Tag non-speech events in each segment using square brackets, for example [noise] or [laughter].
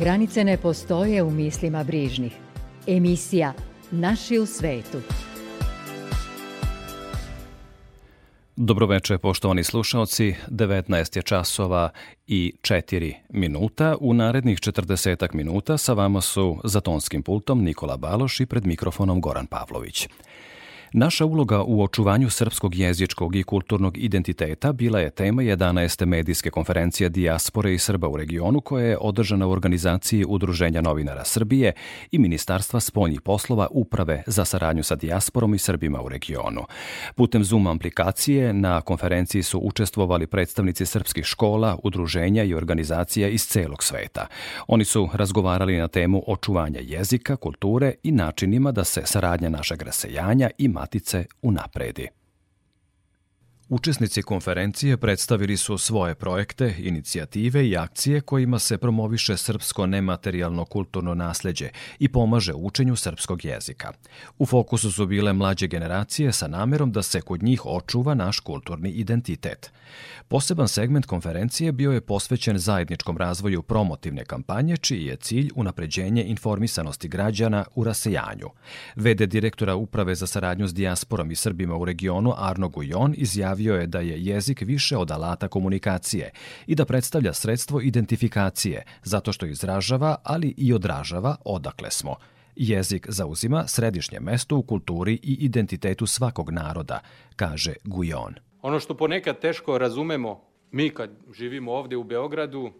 Granice ne postoje u mislima brižnih. Emisija Naši u svetu. Dobroveče, poštovani slušalci. 19 je časova i 4 minuta. U narednih 40 minuta sa vama su za tonskim pultom Nikola Baloš i pred mikrofonom Goran Pavlović. Naša uloga u očuvanju srpskog jezičkog i kulturnog identiteta bila je tema 11. medijske konferencije Dijaspore i Srba u regionu koja je održana u organizaciji Udruženja novinara Srbije i Ministarstva spoljnih poslova Uprave za saradnju sa dijasporom i Srbima u regionu. Putem Zoom aplikacije na konferenciji su učestvovali predstavnici srpskih škola, udruženja i organizacija iz celog sveta. Oni su razgovarali na temu očuvanja jezika, kulture i načinima da se saradnja našeg rasejanja i matice unapredi. Učesnici konferencije predstavili su svoje projekte, inicijative i akcije kojima se promoviše srpsko nematerijalno kulturno nasleđe i pomaže učenju srpskog jezika. U fokusu su bile mlađe generacije sa namerom da se kod njih očuva naš kulturni identitet. Poseban segment konferencije bio je posvećen zajedničkom razvoju promotivne kampanje, čiji je cilj unapređenje informisanosti građana u rasejanju. VD direktora Uprave za saradnju s dijasporom i Srbima u regionu Arno Gujon izjavio je da je jezik više od alata komunikacije i da predstavlja sredstvo identifikacije, zato što izražava, ali i odražava odakle smo. Jezik zauzima središnje mesto u kulturi i identitetu svakog naroda, kaže Gujon. Ono što ponekad teško razumemo, mi kad živimo ovde u Beogradu,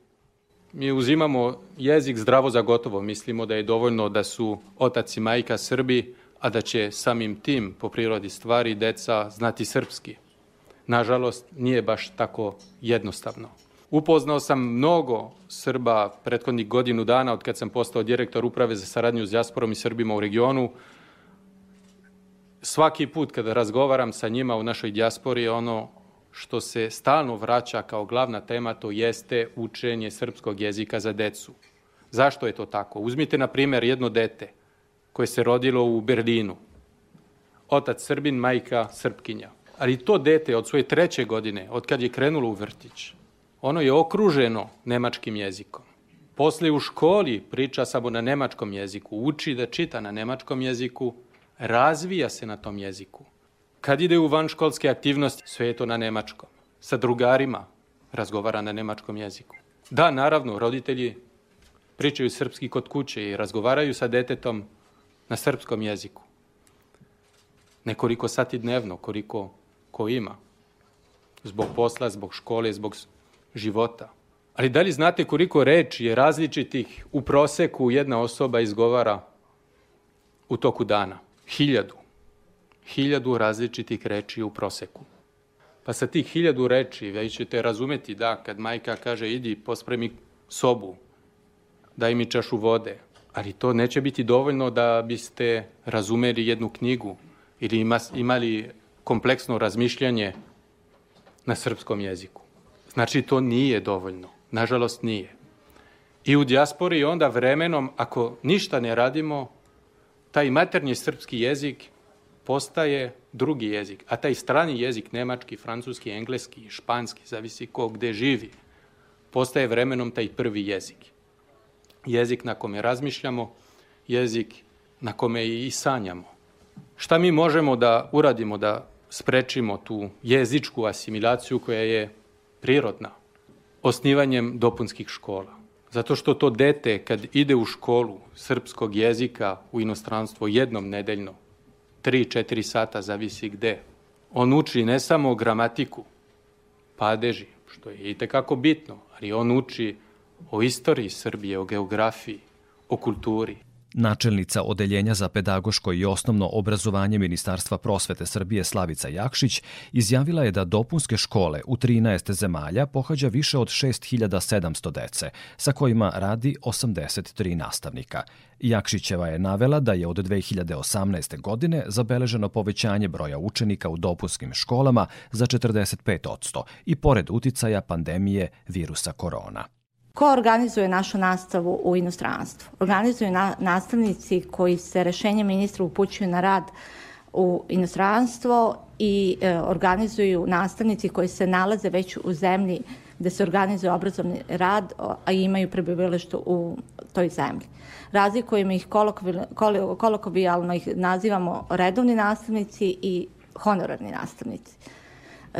mi uzimamo jezik zdravo za gotovo. Mislimo da je dovoljno da su otac i majka Srbi, a da će samim tim, po prirodi stvari, deca znati srpski. Nažalost, nije baš tako jednostavno. Upoznao sam mnogo Srba prethodnih godinu dana od kad sam postao direktor uprave za saradnju s dijasporom i Srbima u regionu, svaki put kada razgovaram sa njima u našoj dijaspori, ono što se stalno vraća kao glavna tema, to jeste učenje srpskog jezika za decu. Zašto je to tako? Uzmite, na primjer, jedno dete koje se rodilo u Berlinu. Otac Srbin, majka Srpkinja. Ali to dete od svoje treće godine, od kad je krenulo u vrtić, ono je okruženo nemačkim jezikom. Posle u školi priča samo na nemačkom jeziku, uči da čita na nemačkom jeziku, razvija se na tom jeziku. Kad ide u vanškolske aktivnosti, sve je to na nemačkom. Sa drugarima razgovara na nemačkom jeziku. Da, naravno, roditelji pričaju srpski kod kuće i razgovaraju sa detetom na srpskom jeziku. Nekoliko sati dnevno, koliko ko ima. Zbog posla, zbog škole, zbog života. Ali da li znate koliko reči je različitih u proseku jedna osoba izgovara u toku dana? hiljadu, hiljadu različitih reči u proseku. Pa sa tih hiljadu reči već ćete razumeti da kad majka kaže idi pospremi sobu, daj mi čašu vode, ali to neće biti dovoljno da biste razumeli jednu knjigu ili imali kompleksno razmišljanje na srpskom jeziku. Znači to nije dovoljno. Nažalost nije. I u dijaspori onda vremenom, ako ništa ne radimo, taj maternji srpski jezik postaje drugi jezik, a taj strani jezik, nemački, francuski, engleski, španski, zavisi ko gde živi, postaje vremenom taj prvi jezik. Jezik na kome razmišljamo, jezik na kome i sanjamo. Šta mi možemo da uradimo da sprečimo tu jezičku asimilaciju koja je prirodna? Osnivanjem dopunskih škola. Zato što to dete kad ide u školu srpskog jezika u inostranstvo jednom nedeljno, 3-4 sata, zavisi gde, on uči ne samo gramatiku, padeži, što je i tekako bitno, ali on uči o istoriji Srbije, o geografiji, o kulturi. Načelnica Odeljenja za pedagoško i osnovno obrazovanje Ministarstva prosvete Srbije Slavica Jakšić izjavila je da dopunske škole u 13 zemalja pohađa više od 6700 dece, sa kojima radi 83 nastavnika. Jakšićeva je navela da je od 2018. godine zabeleženo povećanje broja učenika u dopunskim školama za 45% i pored uticaja pandemije virusa korona. Ko organizuje našu nastavu u inostranstvu? Organizuju na, nastavnici koji se rešenjem ministra upućuju na rad u inostranstvo i e, organizuju nastavnici koji se nalaze već u zemlji gde se organizuje obrazovni rad, a imaju prebivalište u toj zemlji. Razlikujemo ih kolokvijalno ih nazivamo redovni nastavnici i honorarni nastavnici.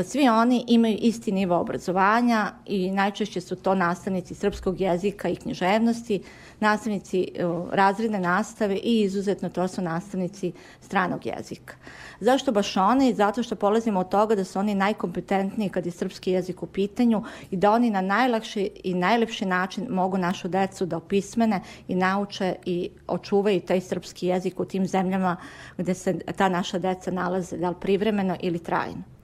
Svi oni imaju isti nivo obrazovanja i najčešće su to nastavnici srpskog jezika i književnosti, nastavnici razredne nastave i izuzetno to su nastavnici stranog jezika. Zašto baš oni? Zato što polazimo od toga da su oni najkompetentniji kad je srpski jezik u pitanju i da oni na najlakši i najlepši način mogu našu decu da opismene i nauče i očuvaju taj srpski jezik u tim zemljama gde se ta naša deca nalaze, da li privremeno ili trajno.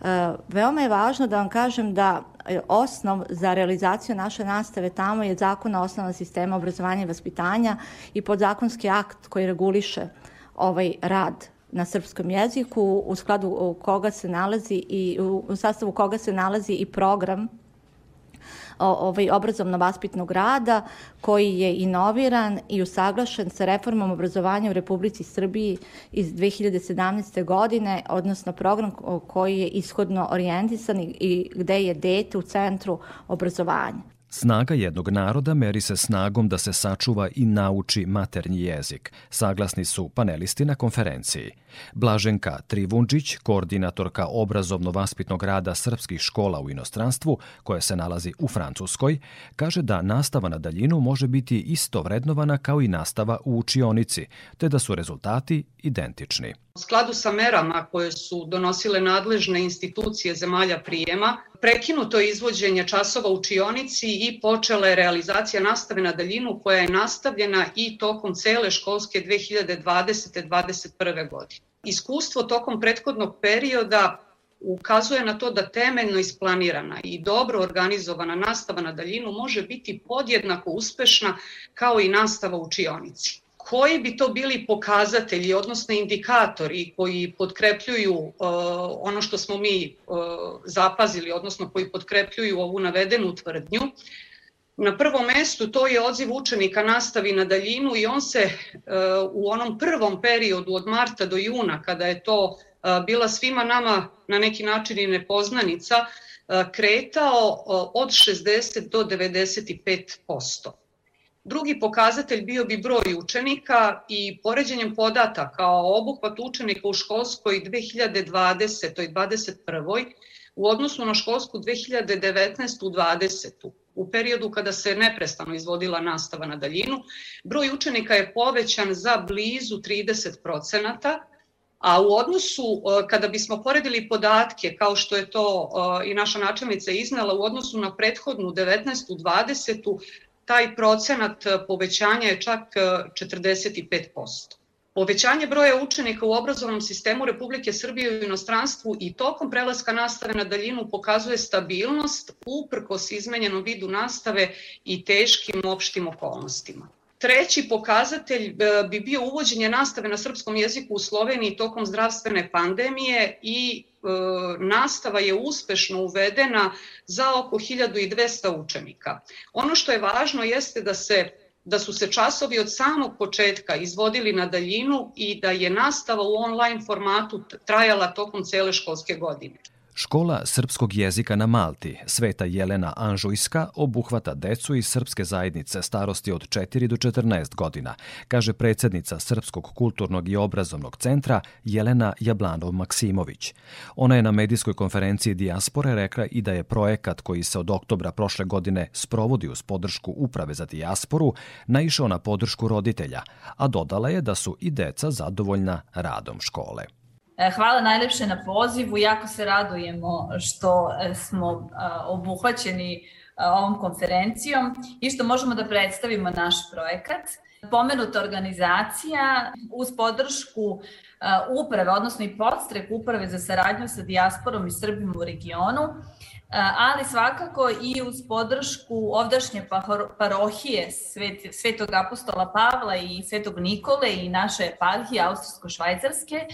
E, veoma je važno da vam kažem da osnov za realizaciju naše nastave tamo je zakon o osnovnom sistema obrazovanja i vaspitanja i podzakonski akt koji reguliše ovaj rad na srpskom jeziku u skladu koga se nalazi i u sastavu koga se nalazi i program ovaj, obrazovno-vaspitnog rada koji je inoviran i usaglašen sa reformom obrazovanja u Republici Srbiji iz 2017. godine, odnosno program koji je ishodno orijentisan i gde je dete u centru obrazovanja. Snaga jednog naroda meri se snagom da se sačuva i nauči maternji jezik, saglasni su panelisti na konferenciji. Blaženka Trivundžić, koordinatorka obrazovno-vaspitnog rada srpskih škola u inostranstvu, koja se nalazi u Francuskoj, kaže da nastava na daljinu može biti isto vrednovana kao i nastava u učionici, te da su rezultati identični. U skladu sa merama koje su donosile nadležne institucije zemalja prijema, prekinuto je izvođenje časova u učionici i počela je realizacija nastave na daljinu koja je nastavljena i tokom cele školske 2020-2021. godine. Iskustvo tokom prethodnog perioda ukazuje na to da temeljno isplanirana i dobro organizovana nastava na daljinu može biti podjednako uspešna kao i nastava u učionici koji bi to bili pokazatelji, odnosno indikatori koji potkrepljuju uh, ono što smo mi uh, zapazili, odnosno koji potkrepljuju ovu navedenu tvrdnju. Na prvom mestu to je odziv učenika nastavi na daljinu i on se uh, u onom prvom periodu od marta do juna, kada je to uh, bila svima nama na neki način i nepoznanica, uh, kretao uh, od 60 do 95%. Drugi pokazatelj bio bi broj učenika i poređenjem podataka o obuhvat učenika u školskoj 2020. i 2021. u odnosu na školsku 2019. 20. u periodu kada se neprestano izvodila nastava na daljinu, broj učenika je povećan za blizu 30 procenata, A u odnosu, e, kada bismo poredili podatke, kao što je to e, i naša načelnica iznala, u odnosu na prethodnu 19. 20 taj procenat e, povećanja je čak 45%. E, Povećanje broja učenika u obrazovnom sistemu Republike Srbije u inostranstvu i tokom prelaska nastave na daljinu pokazuje stabilnost uprkos izmenjenom vidu nastave i teškim opštim okolnostima. Treći pokazatelj e, bi bio uvođenje nastave na srpskom jeziku u Sloveniji tokom zdravstvene pandemije i e, nastava je uspešno uvedena za oko 1200 učenika. Ono što je važno jeste da se da su se časovi od samog početka izvodili na daljinu i da je nastava u online formatu trajala tokom cele školske godine. Škola srpskog jezika na Malti, Sveta Jelena Anžujska, obuhvata decu iz srpske zajednice starosti od 4 do 14 godina, kaže predsednica Srpskog kulturnog i obrazovnog centra Jelena Jablanov-Maksimović. Ona je na medijskoj konferenciji Dijaspore rekla i da je projekat koji se od oktobra prošle godine sprovodi uz podršku Uprave za dijasporu naišao na podršku roditelja, a dodala je da su i deca zadovoljna radom škole. E, hvala najlepše na pozivu. Jako se radujemo što e, smo obuhvaćeni ovom konferencijom i što možemo da predstavimo naš projekat. Pomenuta organizacija uz podršku uprave, odnosno i podstrek uprave za saradnju sa dijasporom i Srbima u regionu, ali svakako i uz podršku ovdašnje parohije Svet, Svetog apostola Pavla i Svetog Nikole i naše eparhije Austrijsko-Švajcarske,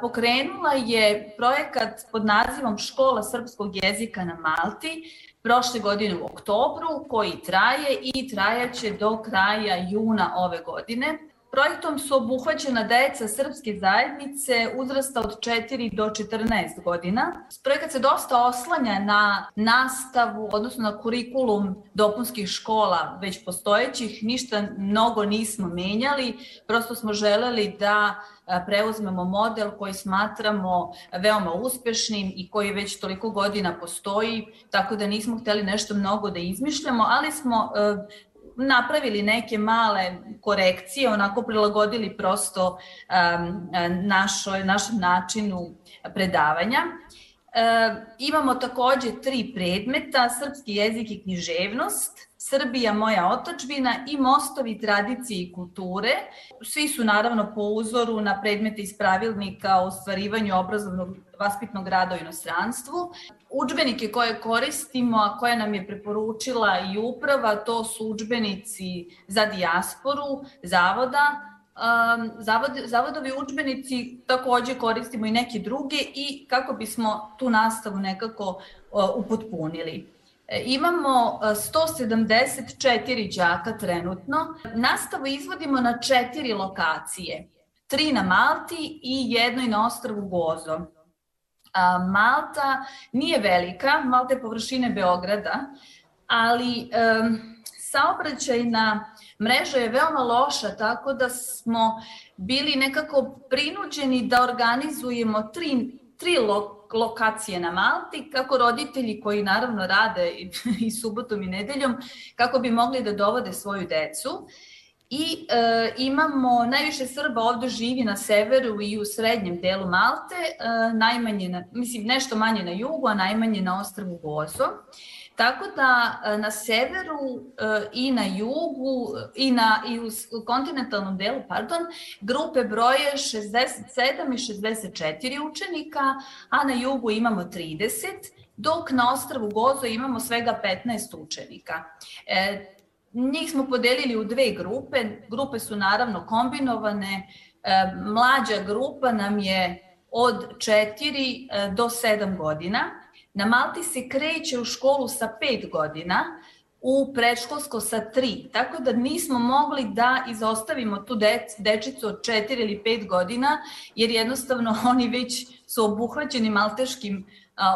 pokrenula je projekat pod nazivom Škola srpskog jezika na Malti, prošle godine u oktobru, koji traje i trajaće do kraja juna ove godine. Projektom su obuhvaćena deca srpske zajednice uzrasta od 4 do 14 godina. Projekat se dosta oslanja na nastavu, odnosno na kurikulum dopunskih škola već postojećih. Ništa mnogo nismo menjali, prosto smo želeli da preuzmemo model koji smatramo veoma uspešnim i koji već toliko godina postoji, tako da nismo hteli nešto mnogo da izmišljamo, ali smo napravili neke male korekcije, onako prilagodili prosto našoj, našem načinu predavanja. E, imamo takođe tri predmeta, srpski jezik i književnost, Srbija moja otačbina i mostovi tradicije i kulture. Svi su naravno po uzoru na predmete iz pravilnika o ostvarivanju obrazovnog vaspitnog rada u inostranstvu. Učbenike koje koristimo, a koje nam je preporučila i uprava, to su učbenici za dijasporu, zavoda, um, zavod, zavodovi učbenici takođe koristimo i neke druge i kako bismo tu nastavu nekako uh, upotpunili. E, imamo 174 đaka trenutno. Nastavu izvodimo na četiri lokacije. Tri na Malti i jednoj na ostrvu Gozo. Malta nije velika, Malta je površine Beograda, ali saobraćajna mreža je veoma loša, tako da smo bili nekako prinuđeni da organizujemo tri, tri lokacije na Malti, kako roditelji koji naravno rade i, [laughs] i subotom i nedeljom, kako bi mogli da dovode svoju decu. I e, imamo, najviše Srba ovde živi na severu i u srednjem delu Malte, e, najmanje, na, mislim nešto manje na jugu, a najmanje na ostrvu Gozo. Tako da e, na severu e, i na jugu i na i u kontinentalnom delu, pardon, grupe broje 67 i 64 učenika, a na jugu imamo 30, dok na ostrvu Gozo imamo svega 15 učenika. E, njih smo podelili u dve grupe. Grupe su naravno kombinovane. E, mlađa grupa nam je od 4 e, do 7 godina Na Malti se kreće u školu sa 5 godina, u predškolsko sa 3, tako da nismo mogli da izostavimo tu dec, dečicu od 4 ili 5 godina, jer jednostavno [laughs] oni već su obuhvaćeni malteškim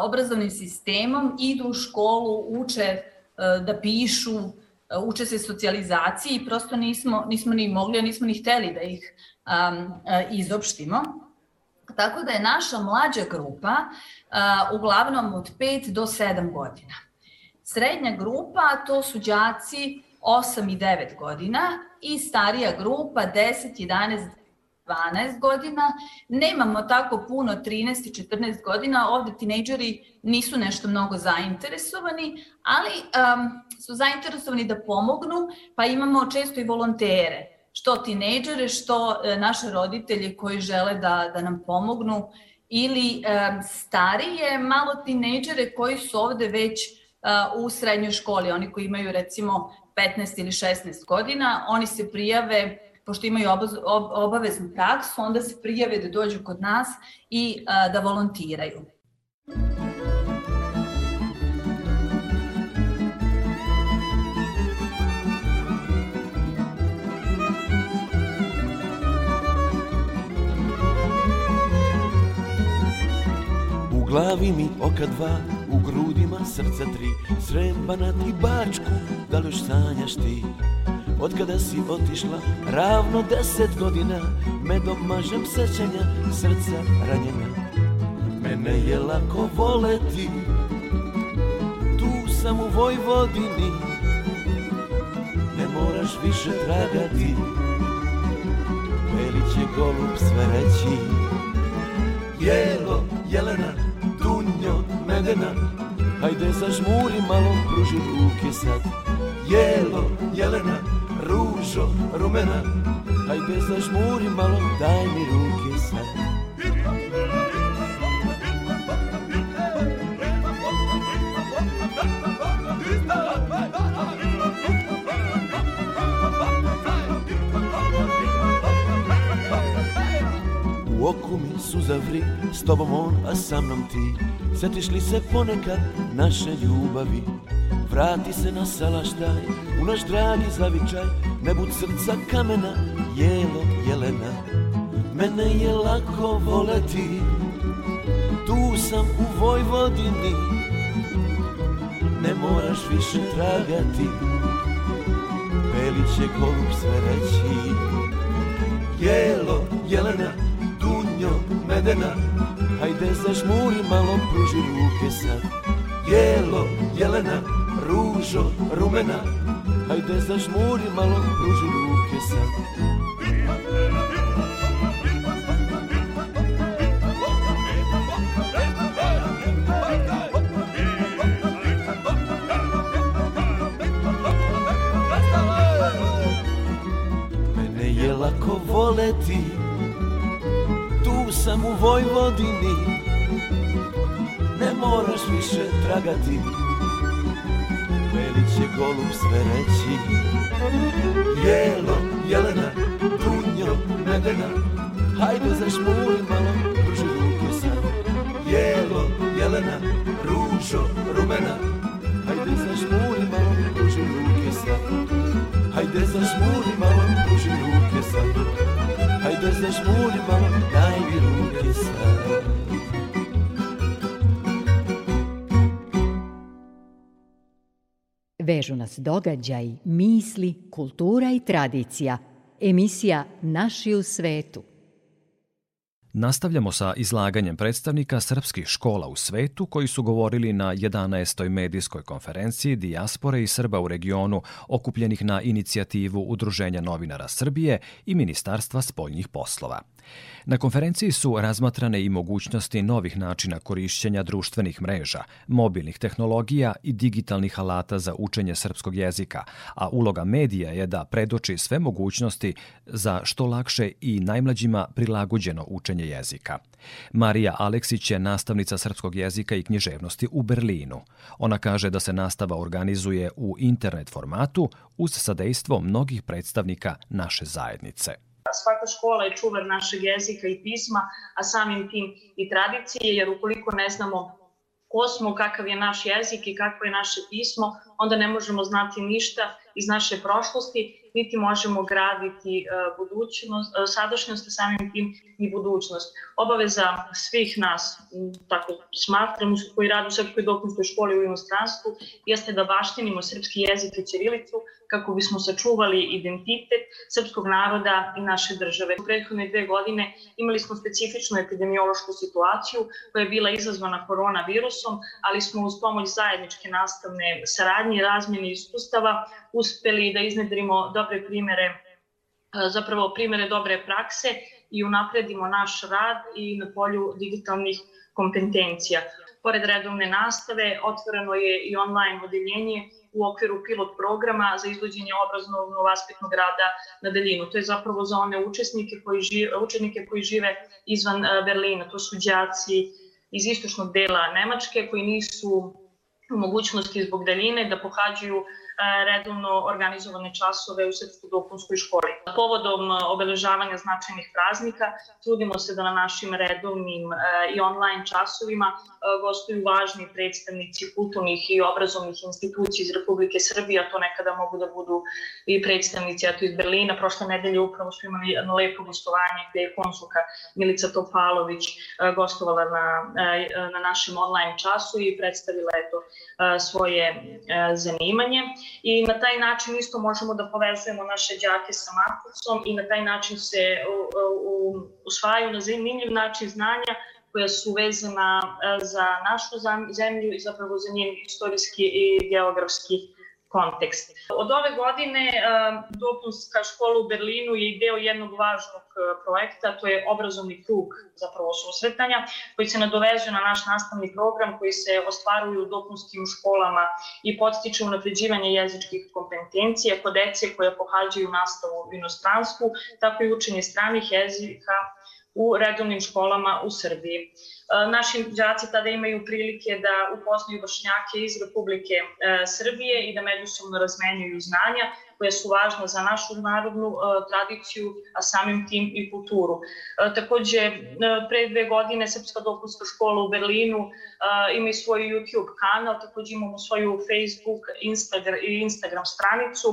obrazovnim sistemom, idu u školu, uče a, da pišu, uče se socijalizaciji i prosto nismo, nismo ni mogli, nismo ni hteli da ih a, izopštimo. Tako da je naša mlađa grupa uh, uglavnom od 5 do 7 godina. Srednja grupa to su đaci 8 i 9 godina i starija grupa 10, 11, 12 godina. Nemamo tako puno 13 i 14 godina, ovde tinejdžeri nisu nešto mnogo zainteresovani, ali um, su zainteresovani da pomognu, pa imamo često i volontere. Što tinejdžere, što e, naše roditelje koji žele da, da nam pomognu ili e, starije malo tinejdžere koji su ovde već e, u srednjoj školi, oni koji imaju recimo 15 ili 16 godina, oni se prijave pošto imaju obaveznu praksu, onda se prijave da dođu kod nas i da volontiraju. glavi mi oka dva, u grudima srca tri Sreba na ti bačku, da li još sanjaš ti? Od kada si otišla, ravno deset godina Medom mažem sećanja, srca ranjena. Mene je lako voleti Tu sam u Vojvodini. Ne moraš više tragati Veli će golub sve reći. Jelo, jelena, Dunjo, medena Hajde zažmuri malo, pruži ruke sad. Jelo, jelena, ružo, rumena. Hajde zažmuri malo, daj mi ruke sad. U oku mi suza vri, s tobom on, a sa mnom ti. Sjetiš li se ponekad naše ljubavi? Vrati se na salaštaj, u naš dragi zavičaj Ne bud srca kamena, jelo jelena. Mene je lako voleti Tu sam u Vojvodini. Ne moraš više tragati Beli će golub sve reći. Jelo, jelena, dunjo, medena Hajde zažmuri malo, pruži ruke sad. Jelo, jelena, ružo, rumena Hajde zažmuri malo, pruži ruke sad. Mene je lako voleti Tu sam u Vojvodini. Ne moraš više tragati Veli će golub sve reći. Jelo, jelena, dunjo, medena. Hajde zašmuri malo, pruži ruke sad. Jelo, jelena, ružo, rumena. Hajde zašmuri malo, pruži ruke sad. Hajde zažmuri malo, pruži ruke sad. Hajde zažmuri malo, daj mi ruke sad Vežu nas događaj, misli, kultura i tradicija. Emisija Naši u svetu. Nastavljamo sa izlaganjem predstavnika srpskih škola u svetu koji su govorili na 11. medijskoj konferenciji Dijaspore i Srba u regionu okupljenih na inicijativu Udruženja novinara Srbije i Ministarstva spoljnih poslova. Na konferenciji su razmatrane i mogućnosti novih načina korišćenja društvenih mreža, mobilnih tehnologija i digitalnih alata za učenje srpskog jezika, a uloga medija je da predoči sve mogućnosti za što lakše i najmlađima prilagođeno učenje jezika. Marija Aleksić je nastavnica srpskog jezika i književnosti u Berlinu. Ona kaže da se nastava organizuje u internet formatu uz sadejstvo mnogih predstavnika naše zajednice svaka škola je čuvar našeg jezika i pisma, a samim tim i tradicije, jer ukoliko ne znamo ko smo, kakav je naš jezik i kakvo je naše pismo, onda ne možemo znati ništa iz naše prošlosti niti možemo graditi e, budućnost, e, sadašnjost, samim tim i budućnost. Obaveza svih nas, tako smatram, koji radi u Srpskoj dopunskoj školi u inostranstvu, jeste da baštinimo srpski jezik i ćirilicu kako bismo sačuvali identitet srpskog naroda i naše države. U prethodne dve godine imali smo specifičnu epidemiološku situaciju koja je bila izazvana koronavirusom, ali smo uz pomoć zajedničke nastavne saradnje i razmjene iskustava uspeli da iznedrimo dobre primere, zapravo primere dobre prakse i unapredimo naš rad i na polju digitalnih kompetencija. Pored redovne nastave, otvoreno je i online odeljenje u okviru pilot programa za izvođenje obrazovno vaspitnog rada na daljinu. To je zapravo za one učesnike koji žive, učenike koji žive izvan Berlina. To su đaci iz istočnog dela Nemačke koji nisu mogućnosti zbog daljine da pohađaju redovno organizovane časove u Srpskoj dopunskoj školi. Povodom obeležavanja značajnih praznika trudimo se da na našim redovnim i online časovima gostuju važni predstavnici kulturnih i obrazovnih institucija iz Republike Srbije, a to nekada mogu da budu i predstavnici eto iz Berlina. Prošle nedelje upravo smo imali jedno lepo gostovanje gde je konsulka Milica Topalović gostovala na, na našem online času i predstavila eto svoje zanimanje i na taj način isto možemo da povezujemo naše đake sa maticom i na taj način se usvajaju na zanimljiv način znanja koja su vezana za našu zemlju i zapravo za njen istorijski i geografski kontekst. Od ove godine dopunska škola u Berlinu je deo jednog važnog projekta, to je obrazovni krug zapravo susretanja, koji se nadovezuje na naš nastavni program koji se ostvaruju u dopunskim školama i podstiče unapređivanje jezičkih kompetencija kod dece koje pohađaju nastavu u inostranstvu, tako i učenje stranih jezika u redovnim školama u Srbiji. E, naši đaci tada imaju prilike da upoznaju vršnjake iz Republike e, Srbije i da međusobno razmenjuju znanja koje su važne za našu narodnu e, tradiciju, a samim tim i kulturu. Takođe, pre dve godine Srpska dopunska škola u Berlinu ima i svoj YouTube kanal, takođe imamo svoju Facebook Instagram, Instagram stranicu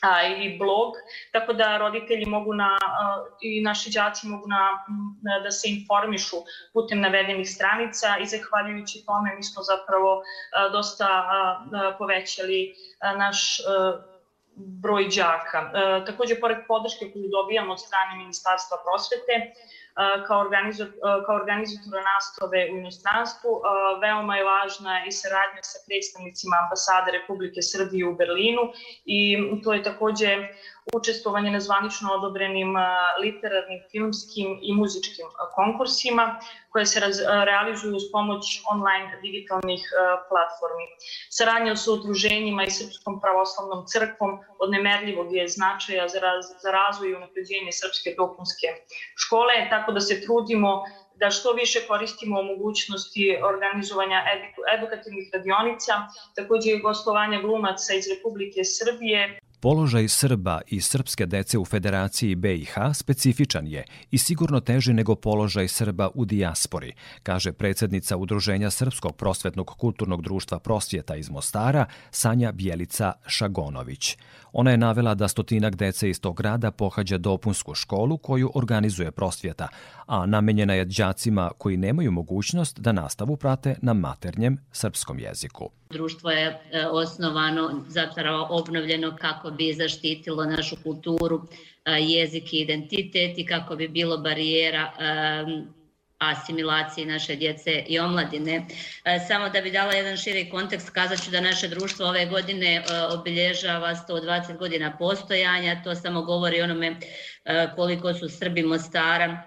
a, i blog, tako da roditelji mogu na, a, i naši đaci mogu na, na, da se informišu putem navedenih stranica i zahvaljujući tome mi smo zapravo a, dosta a, a, povećali a, naš a, broj đaka. E, takođe, pored podrške koju dobijamo od strane Ministarstva prosvete, kao, organizator, kao organizatora nastave u inostranstvu. Veoma je važna i saradnja sa predstavnicima ambasade Republike Srbije u Berlinu i to je takođe učestvovanje na zvanično odobrenim literarnim, filmskim i muzičkim konkursima koje se raz, realizuju uz pomoć online digitalnih platformi. Saradnja sa udruženjima i Srpskom pravoslavnom crkvom od nemerljivog je značaja za, raz, za razvoj i unapređenje srpske dopunske škole, tako da se trudimo da što više koristimo mogućnosti organizovanja edukativnih radionica, takođe i gostovanja glumaca iz Republike Srbije. Položaj Srba i srpske dece u Federaciji BiH specifičan je i sigurno teži nego položaj Srba u dijaspori, kaže predsednica Udruženja Srpskog prosvetnog kulturnog društva prosvjeta iz Mostara, Sanja Bjelica Šagonović. Ona je navela da stotinak dece iz tog grada pohađa dopunsku školu koju organizuje prosvjeta, a namenjena je đacima koji nemaju mogućnost da nastavu prate na maternjem srpskom jeziku. Društvo je e, osnovano, zapravo obnovljeno kako bi zaštitilo našu kulturu, e, jezik i identitet i kako bi bilo barijera e, asimilaciji naše djece i omladine. E, samo da bi dala jedan širi kontekst, kazat ću da naše društvo ove godine e, obilježava 120 godina postojanja, to samo govori onome e, koliko su Srbi Mostara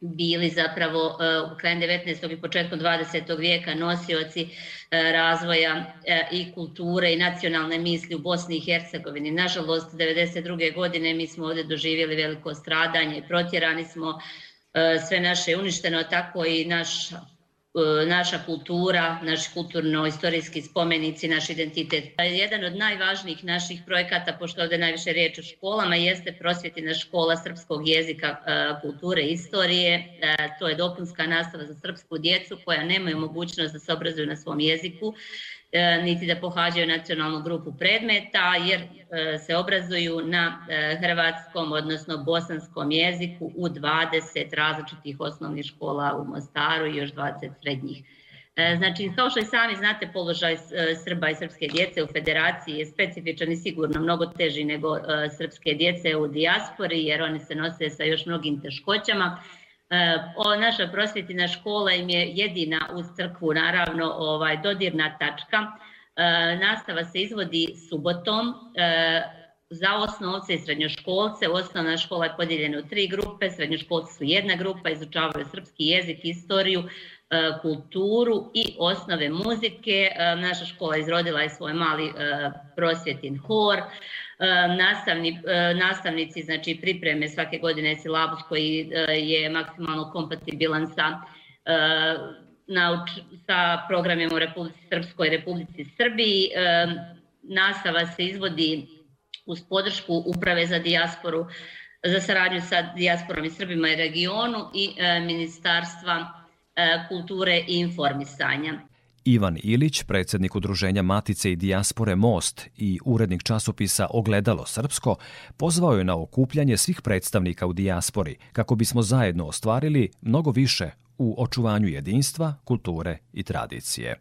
bili zapravo u krajem 19. i početkom 20. vijeka nosioci razvoja i kulture i nacionalne misli u Bosni i Hercegovini. Nažalost, 92. godine mi smo ovde doživjeli veliko stradanje protjerani smo sve naše uništeno, tako i naš e, naša kultura, naši kulturno-istorijski spomenici, naš identitet. Jedan od najvažnijih naših projekata, pošto ovde najviše riječ o školama, jeste prosvjetina škola srpskog jezika, e, kulture i istorije. To je dopunska nastava za srpsku djecu koja nemaju mogućnost da se obrazuju na svom jeziku E, niti da pohađaju nacionalnu grupu predmeta, jer e, se obrazuju na e, hrvatskom, odnosno bosanskom jeziku u 20 različitih osnovnih škola u Mostaru i još 20 srednjih. Znači, kao što i sami znate, položaj Srba i srpske djece u federaciji je specifičan i sigurno mnogo teži nego srpske djece u dijaspori, jer oni se nose sa još mnogim teškoćama E, o, naša prosvjetina škola im je jedina uz crkvu, naravno, ovaj, dodirna tačka. E, nastava se izvodi subotom, e, za osnovce i srednjoškolce. Osnovna škola je podijeljena u tri grupe, srednjoškolci su jedna grupa, izučavaju srpski jezik, istoriju, kulturu i osnove muzike. Naša škola izrodila je svoj mali prosvjetin hor. E, nastavni, e, nastavnici znači pripreme svake godine silabus koji e, je maksimalno kompatibilan sa nauč, sa programima u Republici Srpskoj Republici Srbiji. Nastava se izvodi uz podršku Uprave za dijasporu, za saradnju sa dijasporom i Srbima i regionu i Ministarstva kulture i informisanja. Ivan Ilić, predsednik udruženja Matice i Dijaspore Most i urednik časopisa Ogledalo Srpsko, pozvao je na okupljanje svih predstavnika u dijaspori kako bismo zajedno ostvarili mnogo više u očuvanju jedinstva, kulture i tradicije.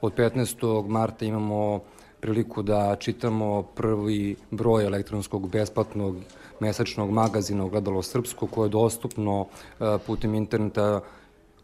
Od 15. marta imamo priliku da čitamo prvi broj elektronskog besplatnog mesečnog magazina Ogledalo Srpsko koje je dostupno e, putem interneta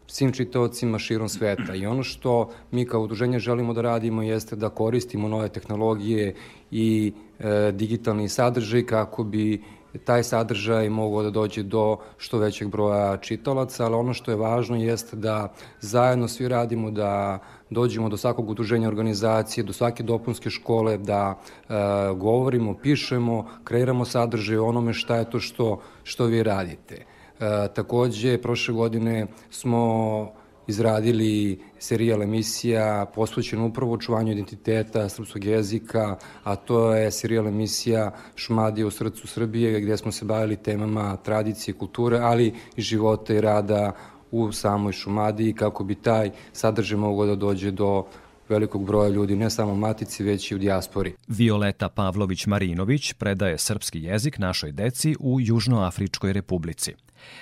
svim čitaocima širom sveta. I ono što mi kao udruženje želimo da radimo jeste da koristimo nove tehnologije i e, digitalni sadržaj kako bi taj sadržaj mogao da dođe do što većeg broja čitalaca, ali ono što je važno jeste da zajedno svi radimo da dođemo do svakog udruženja organizacije, do svake dopunske škole, da e, govorimo, pišemo, kreiramo sadržaj onome šta je to što, što vi radite. E, takođe, prošle godine smo izradili serijal emisija posvećen upravo očuvanju identiteta srpskog jezika, a to je serijal emisija Šmadije u srcu Srbije, gde smo se bavili temama tradicije, kulture, ali i života i rada u samoj Šumadiji, kako bi taj sadržaj mogao da dođe do velikog broja ljudi, ne samo matici, već i u dijaspori. Violeta Pavlović-Marinović predaje srpski jezik našoj deci u Južnoafričkoj republici.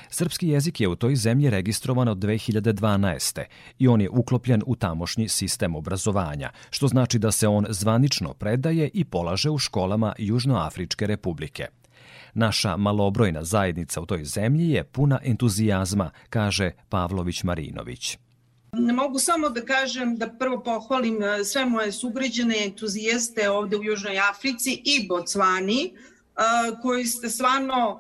Srpski jezik je u toj zemlji registrovan od 2012. i on je uklopljen u tamošnji sistem obrazovanja, što znači da se on zvanično predaje i polaže u školama Južnoafričke republike. Naša malobrojna zajednica u toj zemlji je puna entuzijazma, kaže Pavlović Marinović. Ne mogu samo da kažem da prvo pohvalim e, sve moje sugrađane entuzijaste ovde u Južnoj Africi i Bocvani, koji ste stvarno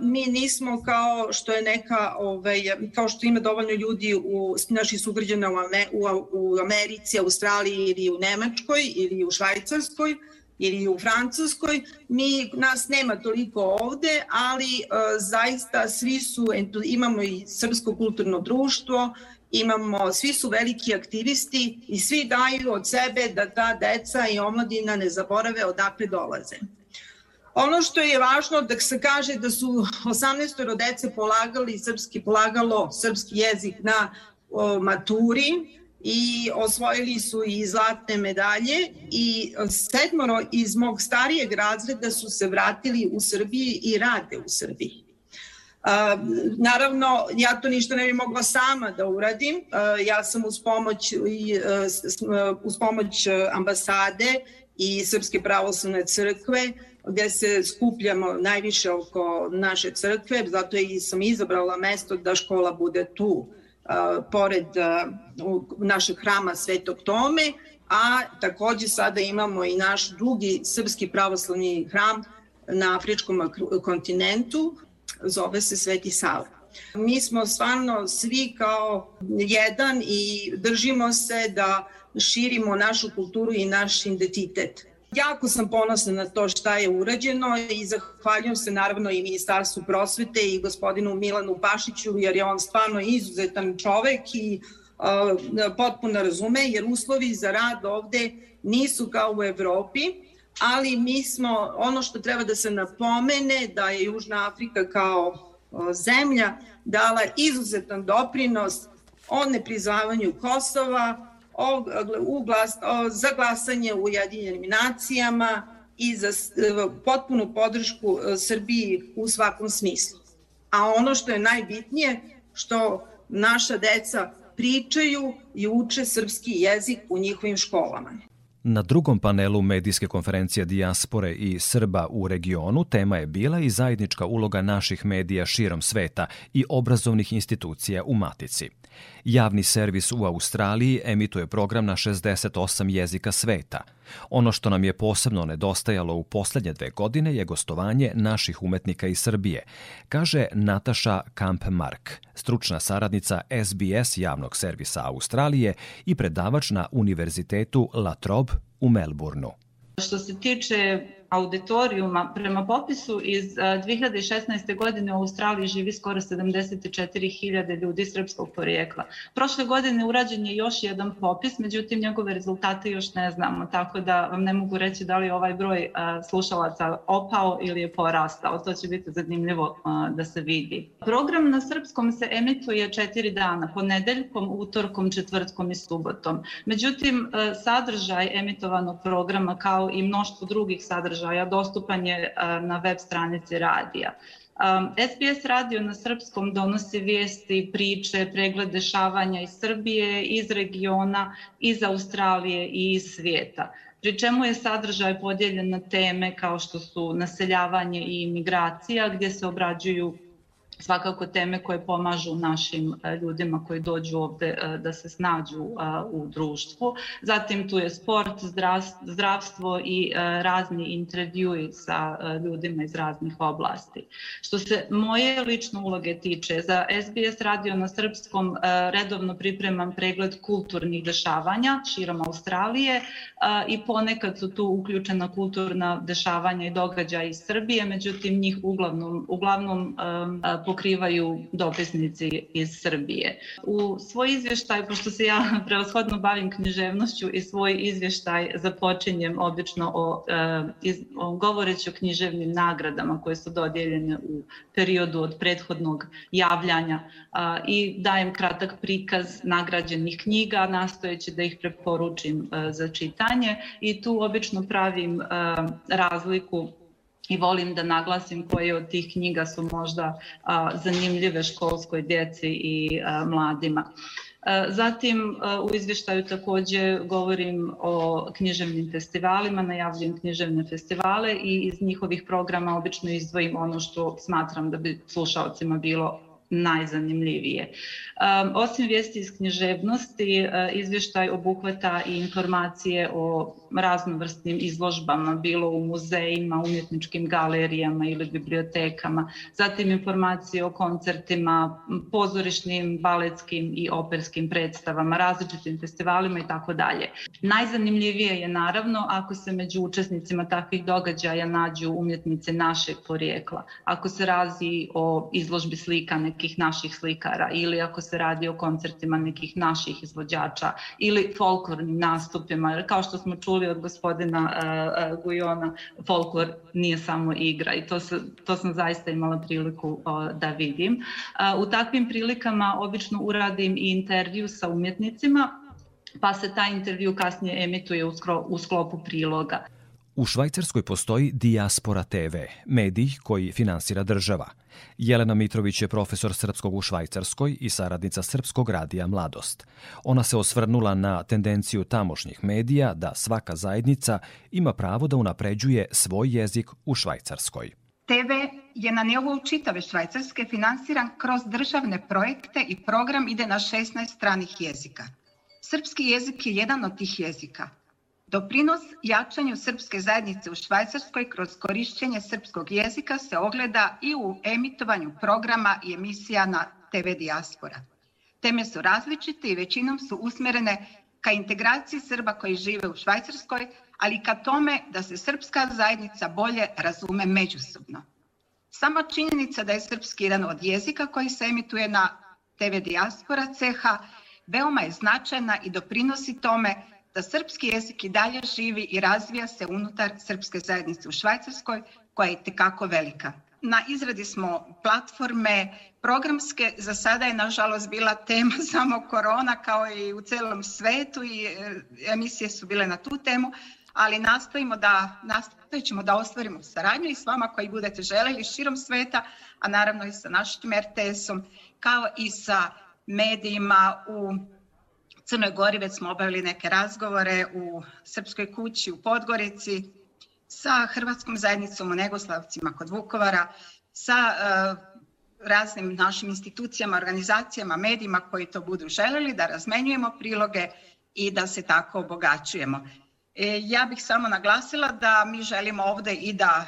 mi nismo kao što je neka ovaj kao što ima dovoljno ljudi u naših sugrađana u, u, u Americi, Australiji ili u Nemačkoj ili u Švajcarskoj ili u Francuskoj, mi nas nema toliko ovde, ali uh, zaista svi su imamo i srpsko kulturno društvo, imamo svi su veliki aktivisti i svi daju od sebe da ta deca i omladina ne zaborave odakle dolaze. Ono što je važno da se kaže da su 18 dece polagali srpski, polagalo srpski jezik na o, maturi i osvojili su i zlatne medalje i sedmoro iz mog starijeg razreda su se vratili u Srbiji i rade u Srbiji. Naravno, ja to ništa ne bi mogla sama da uradim. Ja sam uz pomoć, i, uh, uz pomoć ambasade i Srpske pravoslavne crkve gde se skupljamo najviše oko naše crkve, zato i sam izabrala mesto da škola bude tu, pored našeg hrama Svetog Tome, a takođe sada imamo i naš drugi srpski pravoslavni hram na afričkom kontinentu, zove se Sveti Sava. Mi smo stvarno svi kao jedan i držimo se da širimo našu kulturu i naš identitet. Jako sam ponosna na to šta je urađeno i zahvaljujem se naravno i Ministarstvu prosvete i gospodinu Milanu Pašiću jer je on stvarno izuzetan čovek i uh, potpuno razume jer uslovi za rad ovde nisu kao u Evropi, ali mi smo, ono što treba da se napomene da je Južna Afrika kao zemlja dala izuzetan doprinos o nepriznavanju Kosova, o, u glas, o, za glasanje u Ujedinjenim nacijama i za potpunu podršku e, Srbiji u svakom smislu. A ono što je najbitnije, što naša deca pričaju i uče srpski jezik u njihovim školama. Na drugom panelu medijske konferencije Dijaspore i Srba u regionu tema je bila i zajednička uloga naših medija širom sveta i obrazovnih institucija u Matici. Javni servis u Australiji emituje program na 68 jezika sveta. Ono što nam je posebno nedostajalo u poslednje dve godine je gostovanje naših umetnika iz Srbije, kaže Nataša Kamp-Mark, stručna saradnica SBS javnog servisa Australije i predavač na Univerzitetu La Trobe u Melbourneu. Što se tiče auditorijuma, prema popisu iz 2016. godine u Australiji živi skoro 74.000 ljudi srpskog porijekla. Prošle godine urađen je još jedan popis, međutim njegove rezultate još ne znamo, tako da vam ne mogu reći da li je ovaj broj slušalaca opao ili je porastao. To će biti zanimljivo da se vidi. Program na srpskom se emituje četiri dana, ponedeljkom, utorkom, četvrtkom i subotom. Međutim, sadržaj emitovanog programa kao i mnoštvo drugih sadržaja sadržaja dostupan je na web stranici radija. SBS radio na srpskom donosi vijesti, priče, pregled dešavanja iz Srbije, iz regiona, iz Australije i iz svijeta. Pri čemu je sadržaj podijeljen na teme kao što su naseljavanje i imigracija, gdje se obrađuju svakako teme koje pomažu našim ljudima koji dođu ovde da se snađu u društvu. Zatim tu je sport, zdravstvo i razni intervjui sa ljudima iz raznih oblasti. Što se moje lične uloge tiče, za SBS radio na srpskom redovno pripremam pregled kulturnih dešavanja širom Australije i ponekad su tu uključena kulturna dešavanja i događaja iz Srbije, međutim njih uglavnom, uglavnom pokrivaju dopisnici iz Srbije. U svoj izvještaj, pošto se ja [laughs] preoshodno bavim književnošću i svoj izvještaj započinjem obično o, o govoreći o književnim nagradama koje su dodijeljene u periodu od prethodnog javljanja i dajem kratak prikaz nagrađenih knjiga, nastojeći da ih preporučim za čitanje i tu obično pravim razliku i volim da naglasim koje od tih knjiga su možda zanimljive školskoj djeci i mladima. Zatim u izvještaju takođe govorim o književnim festivalima, najavljujem književne festivale i iz njihovih programa obično izdvojim ono što smatram da bi slušalcima bilo najzanimljivije. Osim vijesti iz književnosti, izvještaj obuhvata i informacije o raznovrstnim izložbama, bilo u muzejima, umjetničkim galerijama ili bibliotekama, zatim informacije o koncertima, pozorišnim, baletskim i operskim predstavama, različitim festivalima i tako dalje. Najzanimljivije je naravno ako se među učesnicima takvih događaja nađu umjetnice našeg porijekla, ako se razi o izložbi slika nekih naših slikara ili ako se radi o koncertima nekih naših izvođača ili folklornim nastupima, jer kao što smo čuli od gospodina uh, Gujona, folklor nije samo igra i to, se, to sam zaista imala priliku uh, da vidim. Uh, u takvim prilikama obično uradim i intervju sa umjetnicima, pa se taj intervju kasnije emituje u sklopu priloga. U Švajcarskoj postoji Diaspora TV, medij koji finansira država. Jelena Mitrović je profesor srpskog u Švajcarskoj i saradnica Srpskog radija Mladost. Ona se osvrnula na tendenciju tamošnjih medija da svaka zajednica ima pravo da unapređuje svoj jezik u Švajcarskoj. TV je na nivou čitave Švajcarske finansiran kroz državne projekte i program ide na 16 stranih jezika. Srpski jezik je jedan od tih jezika – Doprinos jačanju srpske zajednice u Švajcarskoj kroz korišćenje srpskog jezika se ogleda i u emitovanju programa i emisija na TV Diaspora. Teme su različite i većinom su usmerene ka integraciji Srba koji žive u Švajcarskoj, ali ka tome da se srpska zajednica bolje razume međusobno. Sama činjenica da je srpski jedan od jezika koji se emituje na TV Diaspora CH veoma je značajna i doprinosi tome da srpski jezik i dalje živi i razvija se unutar srpske zajednice u Švajcarskoj, koja je tekako velika. Na izradi smo platforme programske, za sada je nažalost bila tema [laughs] samo korona kao i u celom svetu i e, emisije su bile na tu temu, ali nastojimo da, nastojit ćemo da ostvarimo saradnju i s vama koji budete želeli širom sveta, a naravno i sa našim RTS-om, kao i sa medijima u Crnoj Gori već smo obavili neke razgovore u Srpskoj kući u Podgorici, sa Hrvatskom zajednicom u Negoslavcima kod Vukovara, sa uh, raznim našim institucijama, organizacijama, medijima koji to budu želeli, da razmenjujemo priloge i da se tako obogaćujemo. E, ja bih samo naglasila da mi želimo ovde i da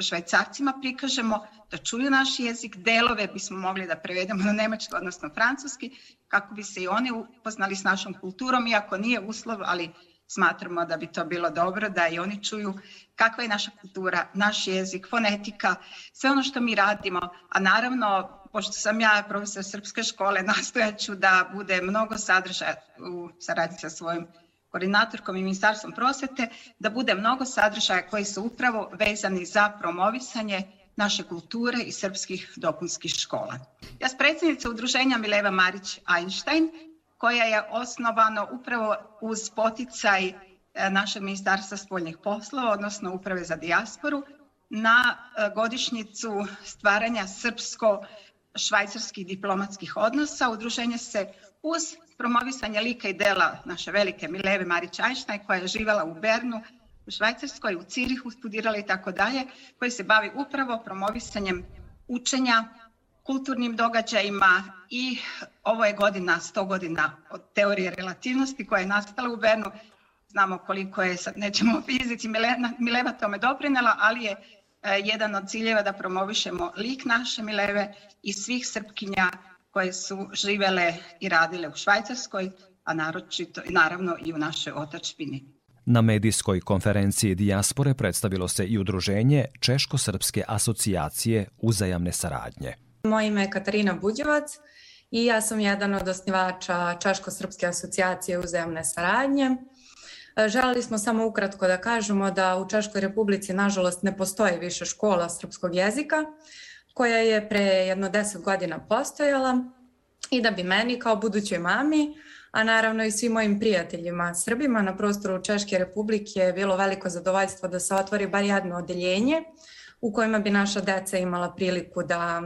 švajcarcima prikažemo da čuju naš jezik, delove bismo mogli da prevedemo na nemački, odnosno francuski, kako bi se i oni upoznali s našom kulturom, iako nije uslov, ali smatramo da bi to bilo dobro da i oni čuju kakva je naša kultura, naš jezik, fonetika, sve ono što mi radimo, a naravno, pošto sam ja profesor srpske škole, [laughs] nastojaću da bude mnogo sadržaja u saradnji sa svojim koordinatorkom i ministarstvom prosvete, da bude mnogo sadržaja koji su upravo vezani za promovisanje naše kulture i srpskih dopunskih škola. Ja sam predsjednica udruženja Mileva Marić-Einstein, koja je osnovano upravo uz poticaj e, našeg ministarstva spoljnih poslova, odnosno Uprave za dijasporu, na e, godišnjicu stvaranja srpsko-švajcarskih diplomatskih odnosa. Udruženje se uz promovisanje lika i dela naše velike Mileve Marić-Einstein, koja je živala u Bernu, u Švajcarskoj, u Cirihu studirala i tako dalje, koji se bavi upravo promovisanjem učenja, kulturnim događajima i ovo je godina, 100 godina od teorije relativnosti koja je nastala u Bernu. Znamo koliko je, sad nećemo fizici, Milena, Mileva tome doprinela, ali je e, jedan od ciljeva da promovišemo lik naše Mileve i svih srpkinja koje su živele i radile u Švajcarskoj, a naročito, naravno i u našoj otačbini. Na medijskoj konferenciji Dijaspore predstavilo se i udruženje Češko-srpske asocijacije uzajamne saradnje. Moje ime je Katarina Buđevac i ja sam jedan od osnivača Češko-srpske asocijacije uzajamne saradnje. Želeli smo samo ukratko da kažemo da u Češkoj republici nažalost ne postoji više škola srpskog jezika koja je pre jedno deset godina postojala i da bi meni kao budućoj mami a naravno i svim mojim prijateljima Srbima na prostoru Češke republike je bilo veliko zadovoljstvo da se otvori bar jedno odeljenje u kojima bi naša deca imala priliku da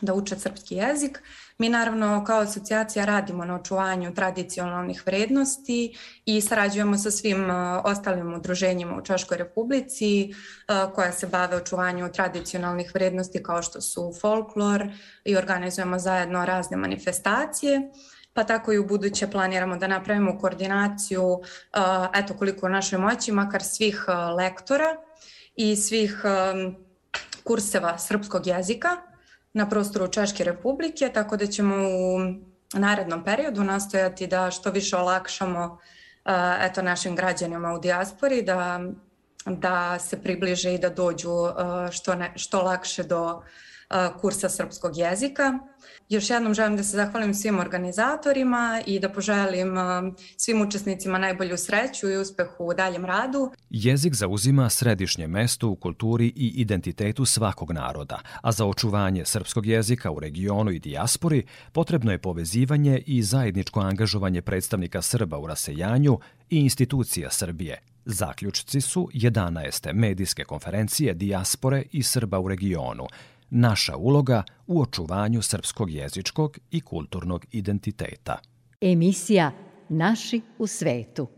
da uče srpski jezik. Mi naravno kao asocijacija radimo na očuvanju tradicionalnih vrednosti i sarađujemo sa svim ostalim udruženjima u Češkoj republici koja se bave očuvanju tradicionalnih vrednosti kao što su folklor i organizujemo zajedno razne manifestacije pa tako i u buduće planiramo da napravimo koordinaciju, eto koliko u našoj moći, makar svih lektora i svih kurseva srpskog jezika na prostoru Češke republike, tako da ćemo u narednom periodu nastojati da što više olakšamo uh, eto našim građanima u dijaspori, da, da se približe i da dođu što, ne, što lakše do kursa srpskog jezika. Još jednom želim da se zahvalim svim organizatorima i da poželim svim učesnicima najbolju sreću i uspehu u daljem radu. Jezik zauzima središnje mesto u kulturi i identitetu svakog naroda, a za očuvanje srpskog jezika u regionu i dijaspori potrebno je povezivanje i zajedničko angažovanje predstavnika Srba u rasejanju i institucija Srbije. Zaključci su 11. medijske konferencije Dijaspore i Srba u regionu, naša uloga u očuvanju srpskog jezičkog i kulturnog identiteta. Emisija Naši u svetu.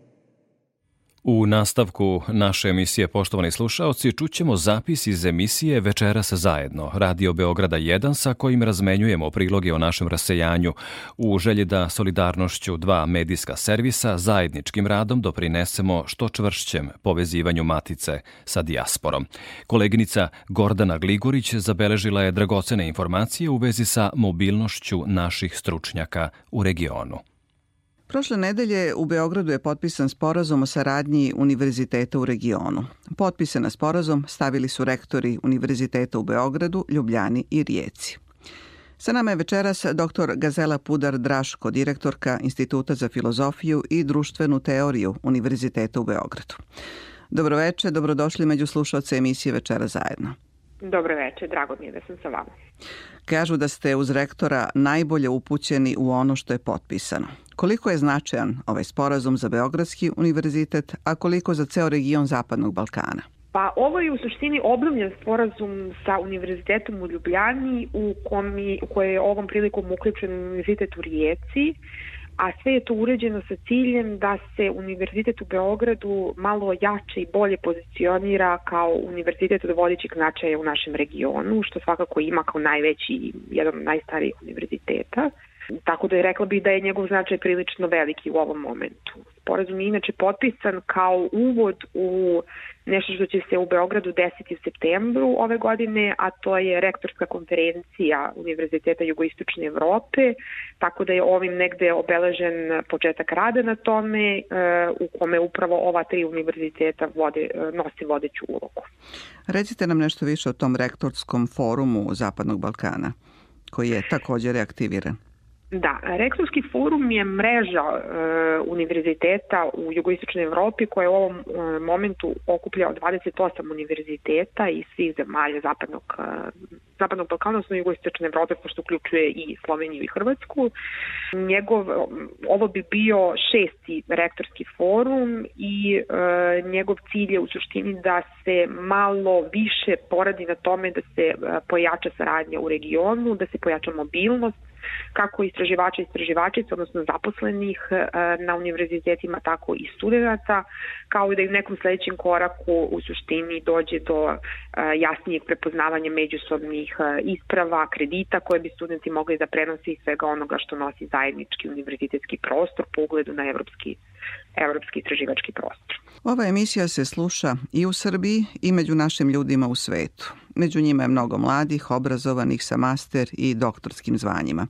U nastavku naše emisije, poštovani slušaoci, čućemo zapis iz emisije Večeras zajedno, Radio Beograda 1, sa kojim razmenjujemo priloge o našem rasejanju u želji da solidarnošću dva medijska servisa zajedničkim radom doprinesemo što čvršćem povezivanju matice sa dijasporom. Koleginica Gordana Gligorić zabeležila je dragocene informacije u vezi sa mobilnošću naših stručnjaka u regionu. Prošle nedelje u Beogradu je potpisan sporazum o saradnji univerziteta u regionu. Potpise na sporazum stavili su rektori univerziteta u Beogradu, Ljubljani i Rijeci. Sa nama je večeras dr. Gazela Pudar Draško, direktorka Instituta za filozofiju i društvenu teoriju Univerziteta u Beogradu. Dobroveče, dobrodošli među slušalce emisije Večera zajedno. Dobroveče, drago mi je da sam sa vama. Kažu da ste uz rektora najbolje upućeni u ono što je potpisano. Koliko je značajan ovaj sporazum za Beogradski univerzitet, a koliko za ceo region Zapadnog Balkana? Pa ovo je u suštini obnovljen sporazum sa Univerzitetom u Ljubljani u, komi, u koje je ovom prilikom uključen Univerzitet u Rijeci, a sve je to uređeno sa ciljem da se Univerzitet u Beogradu malo jače i bolje pozicionira kao univerzitet od vodećeg značaja u našem regionu, što svakako ima kao najveći, jedan od najstarijih univerziteta. Tako da je rekla bih da je njegov značaj prilično veliki u ovom momentu. Sporazum je inače potpisan kao uvod u nešto što će se u Beogradu desiti u septembru ove godine, a to je rektorska konferencija Univerziteta Jugoistočne Evrope, tako da je ovim negde obeležen početak rada na tome e, u kome upravo ova tri univerziteta vode, e, nosi vodeću ulogu. Recite nam nešto više o tom rektorskom forumu Zapadnog Balkana koji je takođe reaktiviran. Da, Rektorski forum je mreža e, univerziteta u jugoistočnoj Evropi koja u ovom e, momentu okuplja 28 univerziteta iz svih zemalja zapadnog, e, zapadnog Balkana, odnosno jugoistočne Evrope, pošto uključuje i Sloveniju i Hrvatsku. Njegov, ovo bi bio šesti rektorski forum i e, njegov cilj je u suštini da se malo više poradi na tome da se e, pojača saradnja u regionu, da se pojača mobilnost, kako istraživača i istraživačica, odnosno zaposlenih na univerzitetima, tako i studenta, kao i da i u nekom sledećem koraku u suštini dođe do jasnijeg prepoznavanja međusobnih isprava, kredita koje bi studenti mogli da prenose i svega onoga što nosi zajednički univerzitetski prostor po ugledu na evropski evropski istraživački prostor. Ova emisija se sluša i u Srbiji i među našim ljudima u svetu. Među njima je mnogo mladih, obrazovanih sa master i doktorskim zvanjima.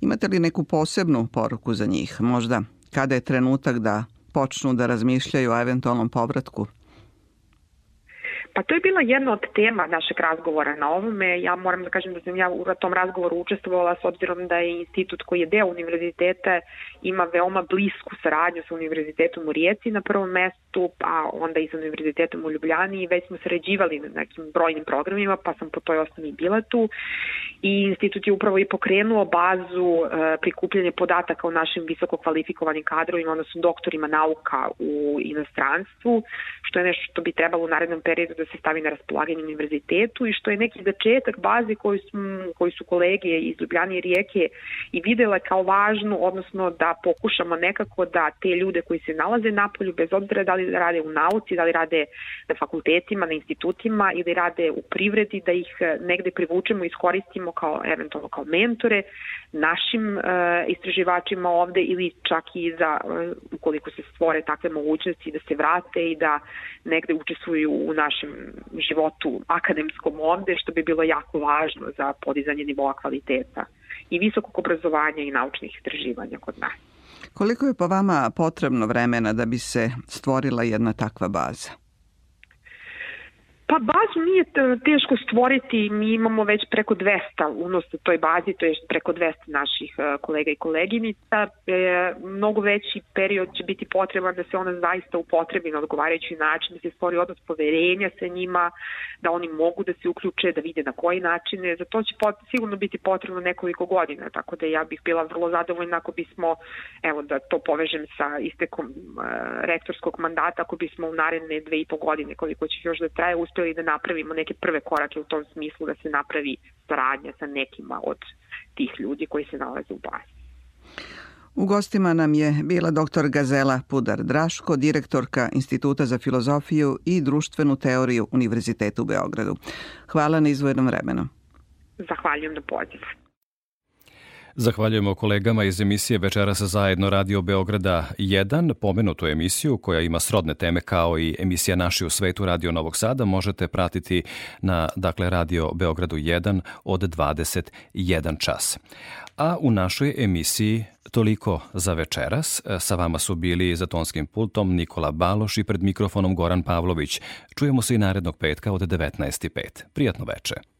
Imate li neku posebnu poruku za njih? Možda kada je trenutak da počnu da razmišljaju o eventualnom povratku Pa to je bila jedna od tema našeg razgovora na ovome. Ja moram da kažem da sam ja u tom razgovoru učestvovala s obzirom da je institut koji je deo univerziteta ima veoma blisku saradnju sa univerzitetom u Rijeci na prvom mestu, pa onda i sa univerzitetom u Ljubljani i već smo sređivali na nekim brojnim programima, pa sam po toj osnovi bila tu. I institut je upravo i pokrenuo bazu e, prikupljanja podataka o našim visoko kvalifikovanim kadrovima, odnosno doktorima nauka u inostranstvu, što je nešto što bi trebalo u narednom periodu da se stavi na raspolaganje univerzitetu i što je neki začetak baze koji su, koji su kolege iz Ljubljane i Rijeke i videle kao važnu, odnosno da pokušamo nekako da te ljude koji se nalaze na polju, bez obzira da li rade u nauci, da li rade na fakultetima, na institutima ili rade u privredi, da ih negde privučemo i iskoristimo kao eventualno kao mentore našim uh, istraživačima ovde ili čak i za, uh, ukoliko se stvore takve mogućnosti da se vrate i da negde učestvuju u našem životu akademskom ovde, što bi bilo jako važno za podizanje nivoa kvaliteta i visokog obrazovanja i naučnih istraživanja kod nas. Koliko je po vama potrebno vremena da bi se stvorila jedna takva baza? Pa bazu nije teško stvoriti, mi imamo već preko 200 unos u toj bazi, to je preko 200 naših e, kolega i koleginica. E, mnogo veći period će biti potreban da se ona zaista upotrebi na odgovarajući način, da se stvori odnos poverenja sa njima, da oni mogu da se uključe, da vide na koji način. Za to će pot, sigurno biti potrebno nekoliko godina, tako da ja bih bila vrlo zadovoljna ako bismo, evo da to povežem sa istekom e, rektorskog mandata, ako bismo u naredne dve i po godine, koliko će još da traje, uspeli da napravimo neke prve korake u tom smislu da se napravi saradnja sa nekima od tih ljudi koji se nalaze u bazi. U gostima nam je bila dr. Gazela Pudar-Draško, direktorka Instituta za filozofiju i društvenu teoriju Univerziteta u Beogradu. Hvala na izvojenom vremenu. Zahvaljujem na pozivu. Zahvaljujemo kolegama iz emisije Večeras zajedno Radio Beograda 1. Pomenutu emisiju koja ima srodne teme kao i emisija Naši u svetu Radio Novog Sada možete pratiti na dakle Radio Beogradu 1 od 21 čas. A u našoj emisiji Toliko za večeras. Sa vama su bili za tonskim pultom Nikola Baloš i pred mikrofonom Goran Pavlović. Čujemo se i narednog petka od 19.05. Prijatno veče.